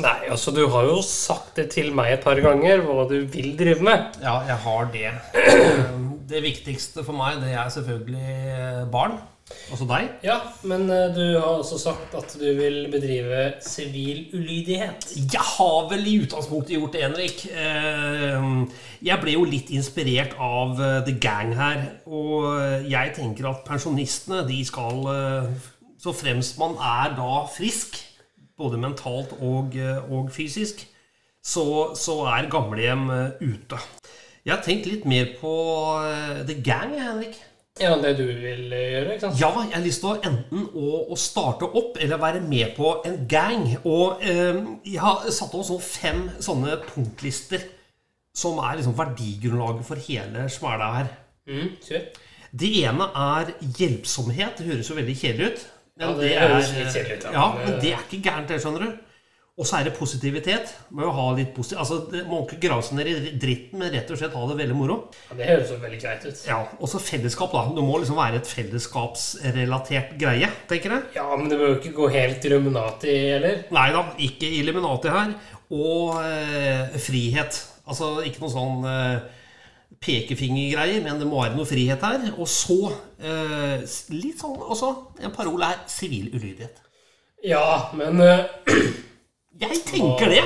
Nei, altså du har jo sagt det til meg et par ganger hva du vil drive med. Ja, jeg har det. Det viktigste for meg, det er selvfølgelig barn. Altså deg? Ja, men uh, du har også sagt at du vil bedrive sivil ulydighet. Jeg har vel i utgangspunktet gjort det, Henrik. Uh, jeg ble jo litt inspirert av uh, The Gang her. Og jeg tenker at pensjonistene, de skal Så fremst man er da frisk, både mentalt og, og fysisk, så, så er gamlehjem ute. Jeg har tenkt litt mer på The Gang, Henrik. Ja, det du vil gjøre? ikke sant? Ja, jeg har lyst til å enten å, å starte opp eller være med på en gang. Og eh, jeg har satt opp sånn fem sånne punktlister som er liksom verdigrunnlaget for hele smæla her. Mm. Det ene er hjelpsomhet. Det høres jo veldig kjedelig ut. Men Ja, det høres litt kjedelig ut, ja. Ja, men det er ikke gærent, det, skjønner du. Og så er det positivitet. Må jo ha litt positiv Altså, det må ikke grave seg ned i dritten, men rett og slett ha det veldig moro. Ja, det høres jo veldig greit ut. Ja, Og så fellesskap, da. Det må liksom være et fellesskapsrelatert greie, tenker jeg. Ja, men det bør jo ikke gå helt Illuminati heller. Nei da, ikke Illuminati her. Og eh, frihet. Altså ikke noe sånn eh, pekefingergreier, men det må være noe frihet her. Og så eh, litt sånn også En parol er sivil ulydighet. Ja, men eh, Jeg tenker det.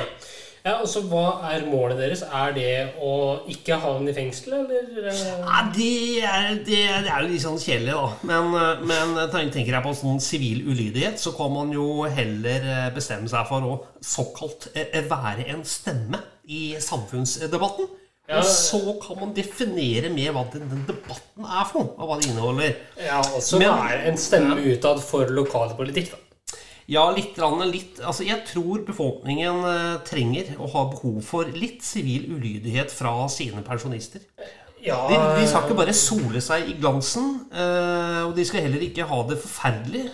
Ja, og så Hva er målet deres? Er det å ikke havne i fengsel, eller? eh? Ja, det, er, det, det er jo litt sånn kjedelig, da. Men, eh, men tenker jeg på sånn sivil ulydighet, så kan man jo heller eh, bestemme seg for å såkalt eh, være en stemme i samfunnsdebatten. Ja. Og så kan man definere mer hva den, den debatten er for noe, og hva det inneholder. Ja, og så Men- være en stemme utad for lokalpolitikk, da. Ja, litt, litt Altså, jeg tror befolkningen eh, trenger og har behov for litt sivil ulydighet fra sine pensjonister. Ja, De, de skal ikke bare sole seg i glansen, eh, og de skal heller ikke ha det forferdelig.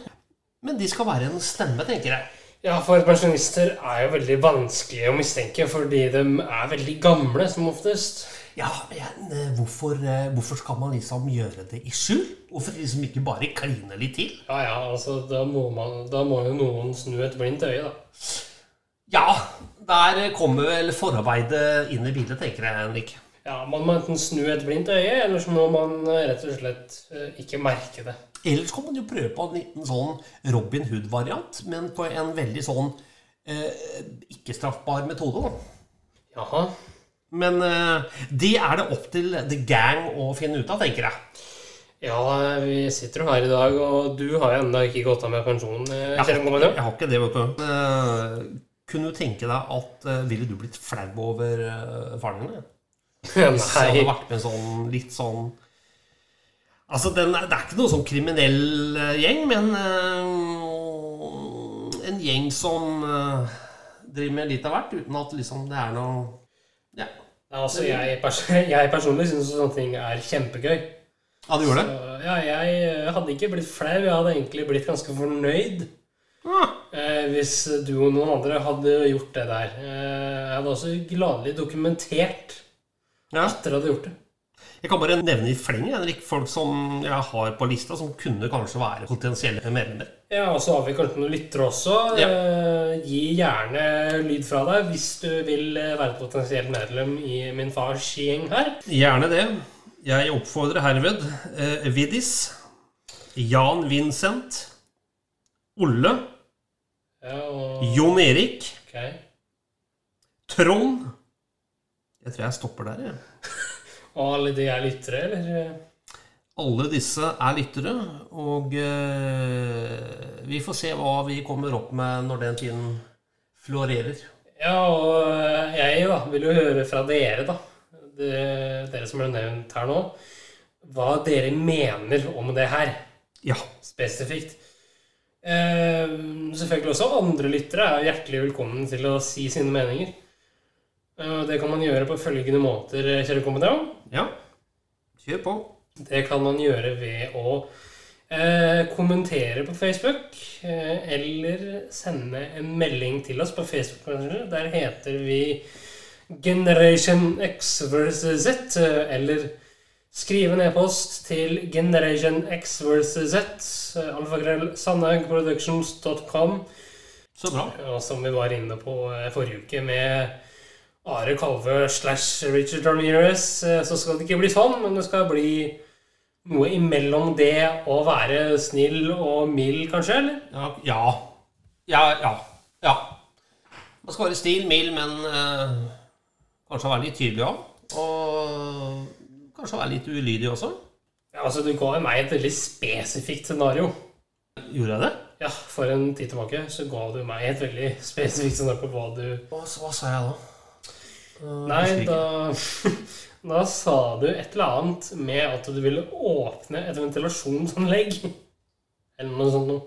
Men de skal være en stemme, tenker jeg. ja, for pensjonister er jo veldig vanskelig å mistenke, fordi de er veldig gamle, som oftest. Ja, men eh, hvorfor, eh, hvorfor skal man liksom gjøre det i skjul? Hvorfor liksom ikke bare kline litt til? Ja, ja, altså, da må, man, da må jo noen snu et blindt øye, da. Ja, der kommer vel forarbeidet inn i bildet, tenker jeg, Henrik. Ja, Man må enten snu et blindt øye, eller så må man eh, rett og slett ikke merke det. Ellers kan man jo prøve på en liten sånn Robin Hood-variant, men på en veldig sånn eh, ikke-straffbar metode. da. Jaha. Men eh, det er det opp til the gang å finne ut av, tenker jeg. Ja, vi sitter jo her i dag, og du har jo ennå ikke gått av med pensjon. Jeg, Jeg har, jeg har ikke det, vet du. Uh, kunne du tenke deg at uh, Ville du blitt flau over uh, faren din? Hvis jeg hadde vært med en sånn litt sånn Altså, den, det er ikke noe sånn kriminell eh, gjeng, men eh, en gjeng som eh, driver med litt av hvert, uten at liksom det er noe Ja, Altså, jeg, pers jeg personlig syns sånne ting er kjempegøy. ja du gjorde det? Så, ja, jeg eh, hadde ikke blitt flau, jeg hadde egentlig blitt ganske fornøyd. Ah, Eh, hvis du og noen andre hadde gjort det der. Eh, jeg hadde også gladelig dokumentert ja. at dere hadde gjort det. Jeg kan bare nevne i fleng Henrik, folk som jeg har på lista, som kunne kanskje være potensielle medlemmer. Ja, og så har vi kanskje noen lyttere også. Ja. Eh, gi gjerne lyd fra deg hvis du vil eh, være et potensielt medlem i min fars gjeng her. Gjerne det. Jeg oppfordrer herved eh, Vidis, Jan Vincent, Olle, Ja, og, Jon Erik, ok. Trond Jeg tror jeg stopper der, jeg. Og alle de er lyttere, eller? Alle disse er lyttere, og eh, vi får se hva vi kommer opp med når den tiden florerer. Ja, og jeg da, vil jo høre fra dere, da. Det, dere som ble nevnt her nå. Hva dere mener om det her, Ja. spesifikt. Eh, selvfølgelig også andre lyttere er hjertelig velkommen til å si sine meninger. Eh, det kan man gjøre på følgende måter, kjære kompetent. ja. Kjør på. Det kan man gjøre ved å eh, kommentere på Facebook, eh, eller sende en melding til oss på Facebook. Der heter vi Generation X versus Z, eh, eller skrive en e-post til Generation X versus Z, eh, alfagrell Så bra. Og som vi var inne på eh, forrige uke med Are Kalve slash Richard Ramirez, eh, så skal det ikke bli sånn, men det skal bli noe imellom det å være snill og mild, kanskje? eller? Ja. Ja. Ja. ja. ja. Man skal være stil, mild, men eh, kanskje være litt tydelig òg. Og kanskje være litt ulydig også. Ja, altså, Du ga meg et veldig spesifikt scenario. Gjorde jeg det? Ja, For en tid tilbake så ga du meg et veldig spesifikt scenario på hva du Hva, hva sa jeg da? Eh, Nei, da Da sa du et eller annet med at du ville åpne et ventilasjonsanlegg. Eller noe sånt noe.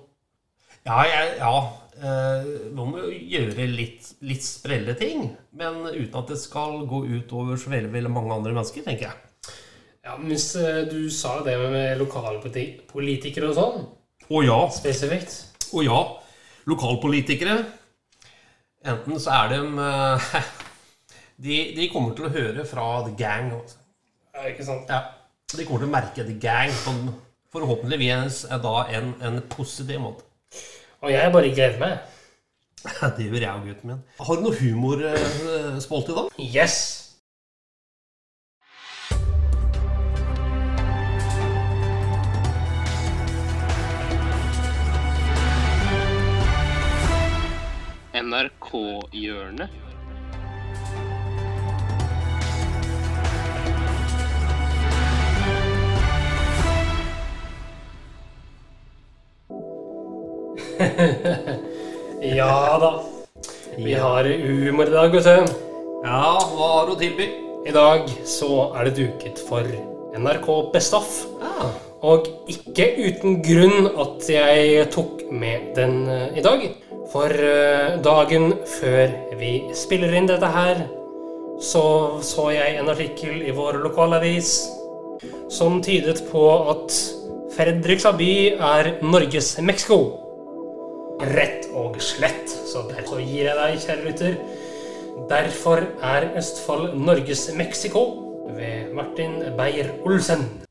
Ja, jeg, ja. Nå man må jo gjøre litt, litt sprelle ting. Men uten at det skal gå ut over så veldig, veldig mange andre mennesker, tenker jeg. Ja, men Hvis eh, du sa det med lokalpolitikere og sånn, Å ja. spesifikt Å ja. Lokalpolitikere. Enten så er de eh, de, de kommer til å høre fra The Gang. altså. Ja, ikke sant? Ja. De kommer til å merke The Gang på forhåpentligvis er da en, en positiv måte. Og jeg bare gleder meg. Det gjør jeg og gutten min. Har du noe humorspolt i dag? Yes! NRK-hjørnet. Ja da. Vi har humor i dag, vet du. Ja, hva har du å tilby? I dag så er det duket for NRK Best Of. Ja. Og ikke uten grunn at jeg tok med den eh, i dag. For eh, dagen før vi spiller inn dette her, så så jeg en artikkel i vår lokalavis som tydet på at Fredrikstad by er Norges Mexico. Rett og slett. Så derfor gir jeg deg, kjære lytter. Derfor er Østfold Norges Mexico ved Martin Beyer-Olsen.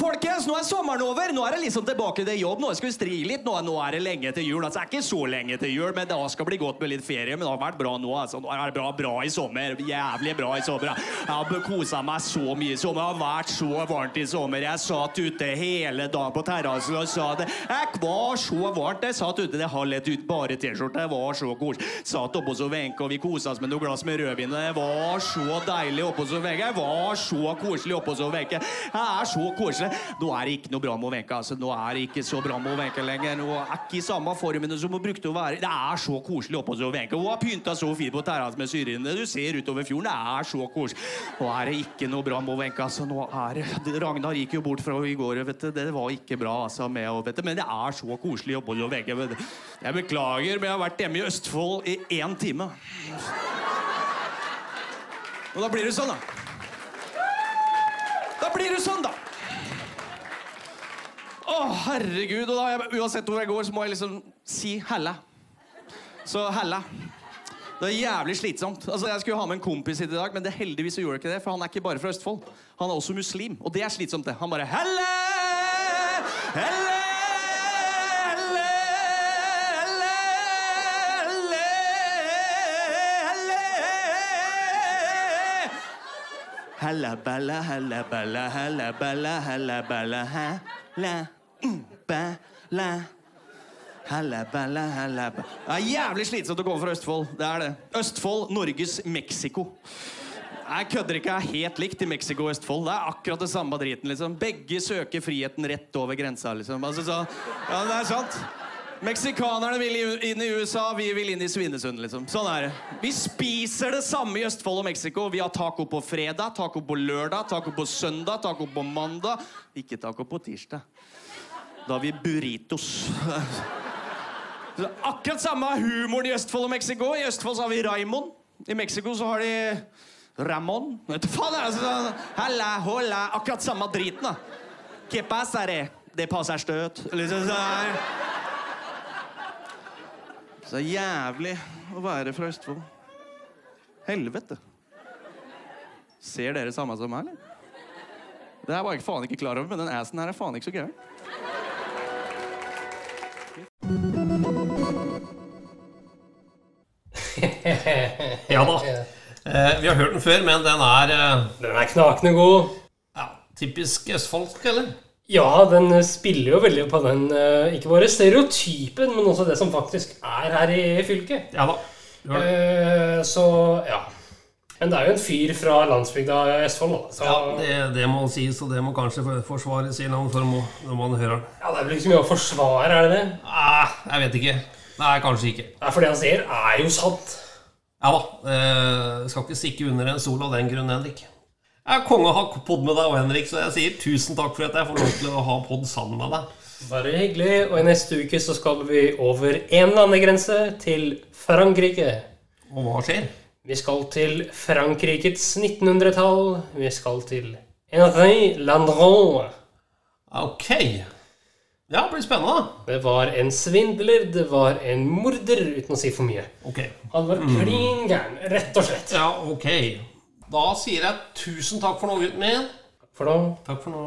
Folkens, nå er sommeren over. Nå er det liksom tilbake til jobb. Nå skal vi stri litt. Nå, nå er det lenge til jul. Altså, det er ikke så lenge til jul, men det skal bli godt med litt ferie. Men det har vært bra nå. altså. Nå er det bra, bra i sommer. Jævlig bra i sommer. Jeg har kosa meg så mye i sommer. Det har vært så varmt i sommer. Jeg satt ute hele dagen på terrassen og sa det. Jeg var så varmt. Jeg satt ute, det har lett ut bare T-skjorte. Det var så koselig. Satt oppe hos Wenche, og vi kosa oss med noe glass med rødvin. Det var så deilig oppe hos Wenche. Det var så koselig oppe hos Wenche. Det er så koselig. Nå er det ikke noe bra med Ovenka. Altså, nå er det ikke så bra med Ovenka lenger. Nå er ikke i samme formene som hun brukte å være. Det er så koselig oppe hos Ovenka. Hun har pynta så fint på terrassen med syrinene. Du ser utover fjorden. Det er så koselig. Nå er det ikke noe bra med Ovenka. Altså, nå er det Ragnar gikk jo bort fra henne i går. Vet du. Det var ikke bra altså, med henne. Men det er så koselig oppe hos Ovenka. Jeg beklager, men jeg har vært hjemme i Østfold i én time. Og da blir det sånn, da. Da blir det sånn, da. Herregud. Og da, jeg, uansett hvor jeg går, så må jeg liksom si helle. Så helle. Det er jævlig slitsomt. Altså, Jeg skulle ha med en kompis hit i dag, men det heldigvis så gjorde jeg ikke det, for han er ikke bare fra Østfold. Han er også muslim, og det er slitsomt, det. Han bare! Helle! Helle! Halla balla, halla balla, halla balla, halla balla, halla balla, halla balla. Det er jævlig slitsomt å komme fra Østfold. Det er det. Østfold, Norges Mexico. Jeg kødder ikke. Er helt likt i Mexico og Østfold. Det er akkurat det samme driten. liksom. Begge søker friheten rett over grensa. liksom. Altså, så, ja, det er sant. Meksikanerne vil inn i USA, vi vil inn i Svinesund. liksom. Sånn er det. Vi spiser det samme i Østfold og Mexico. Vi har taco på fredag, taco på lørdag, taco på søndag, taco på mandag. Ikke taco på tirsdag. Da har vi burritos. Akkurat samme humoren i Østfold og Mexico. I Østfold så har vi Raymond. I Mexico så har de Ramón. Vet du faen, altså, Halla, holla. Akkurat samme driten, da. Que pasare, de Det passer støt. Liksom sånn. Så jævlig å være fra Østfold. Helvete. Ser dere samme som meg, eller? Det her var jeg faen ikke klar over, men den assen her er faen ikke så gæren. Ja da. Eh, vi har hørt den før, men den er eh, Den er knakende god. ja, typisk østfoldsk, eller? Ja, den spiller jo veldig på den eh, ikke bare stereotypen, men også det som faktisk er her i fylket. Ja da. Du har- Eh, Så ja. Men det er jo en fyr fra landsbygda i Østfold, da. Så Ja, det, det må sies, og det må kanskje for- forsvares i en annen form når man hører den. ja, det er vel ikke så mye å forsvare, er det det? Nei, jeg vet ikke. Nei, kanskje ikke. Nei, For det han sier, er jo sant. Ja da. Eh, skal ikke stikke under en sol av den grunn, Henrik. Jeg er konge å ha pod med deg og Henrik, så jeg sier tusen takk for at jeg får lov til å ha pod sammen med deg. Bare hyggelig. Og i neste uke så skal vi over en landegrense til Frankrike. Og hva skjer? Vi skal til Frankrikes 1900-tall. Vi skal til Henri Landron. Ok. Ja, det blir spennende. Det var en svindler, det var en morder, uten å si for mye. Ok. Han var klin gæren, rett og slett. Ja, ok. Da sier jeg tusen takk for nå, gutten min. Takk For nå. Takk for nå.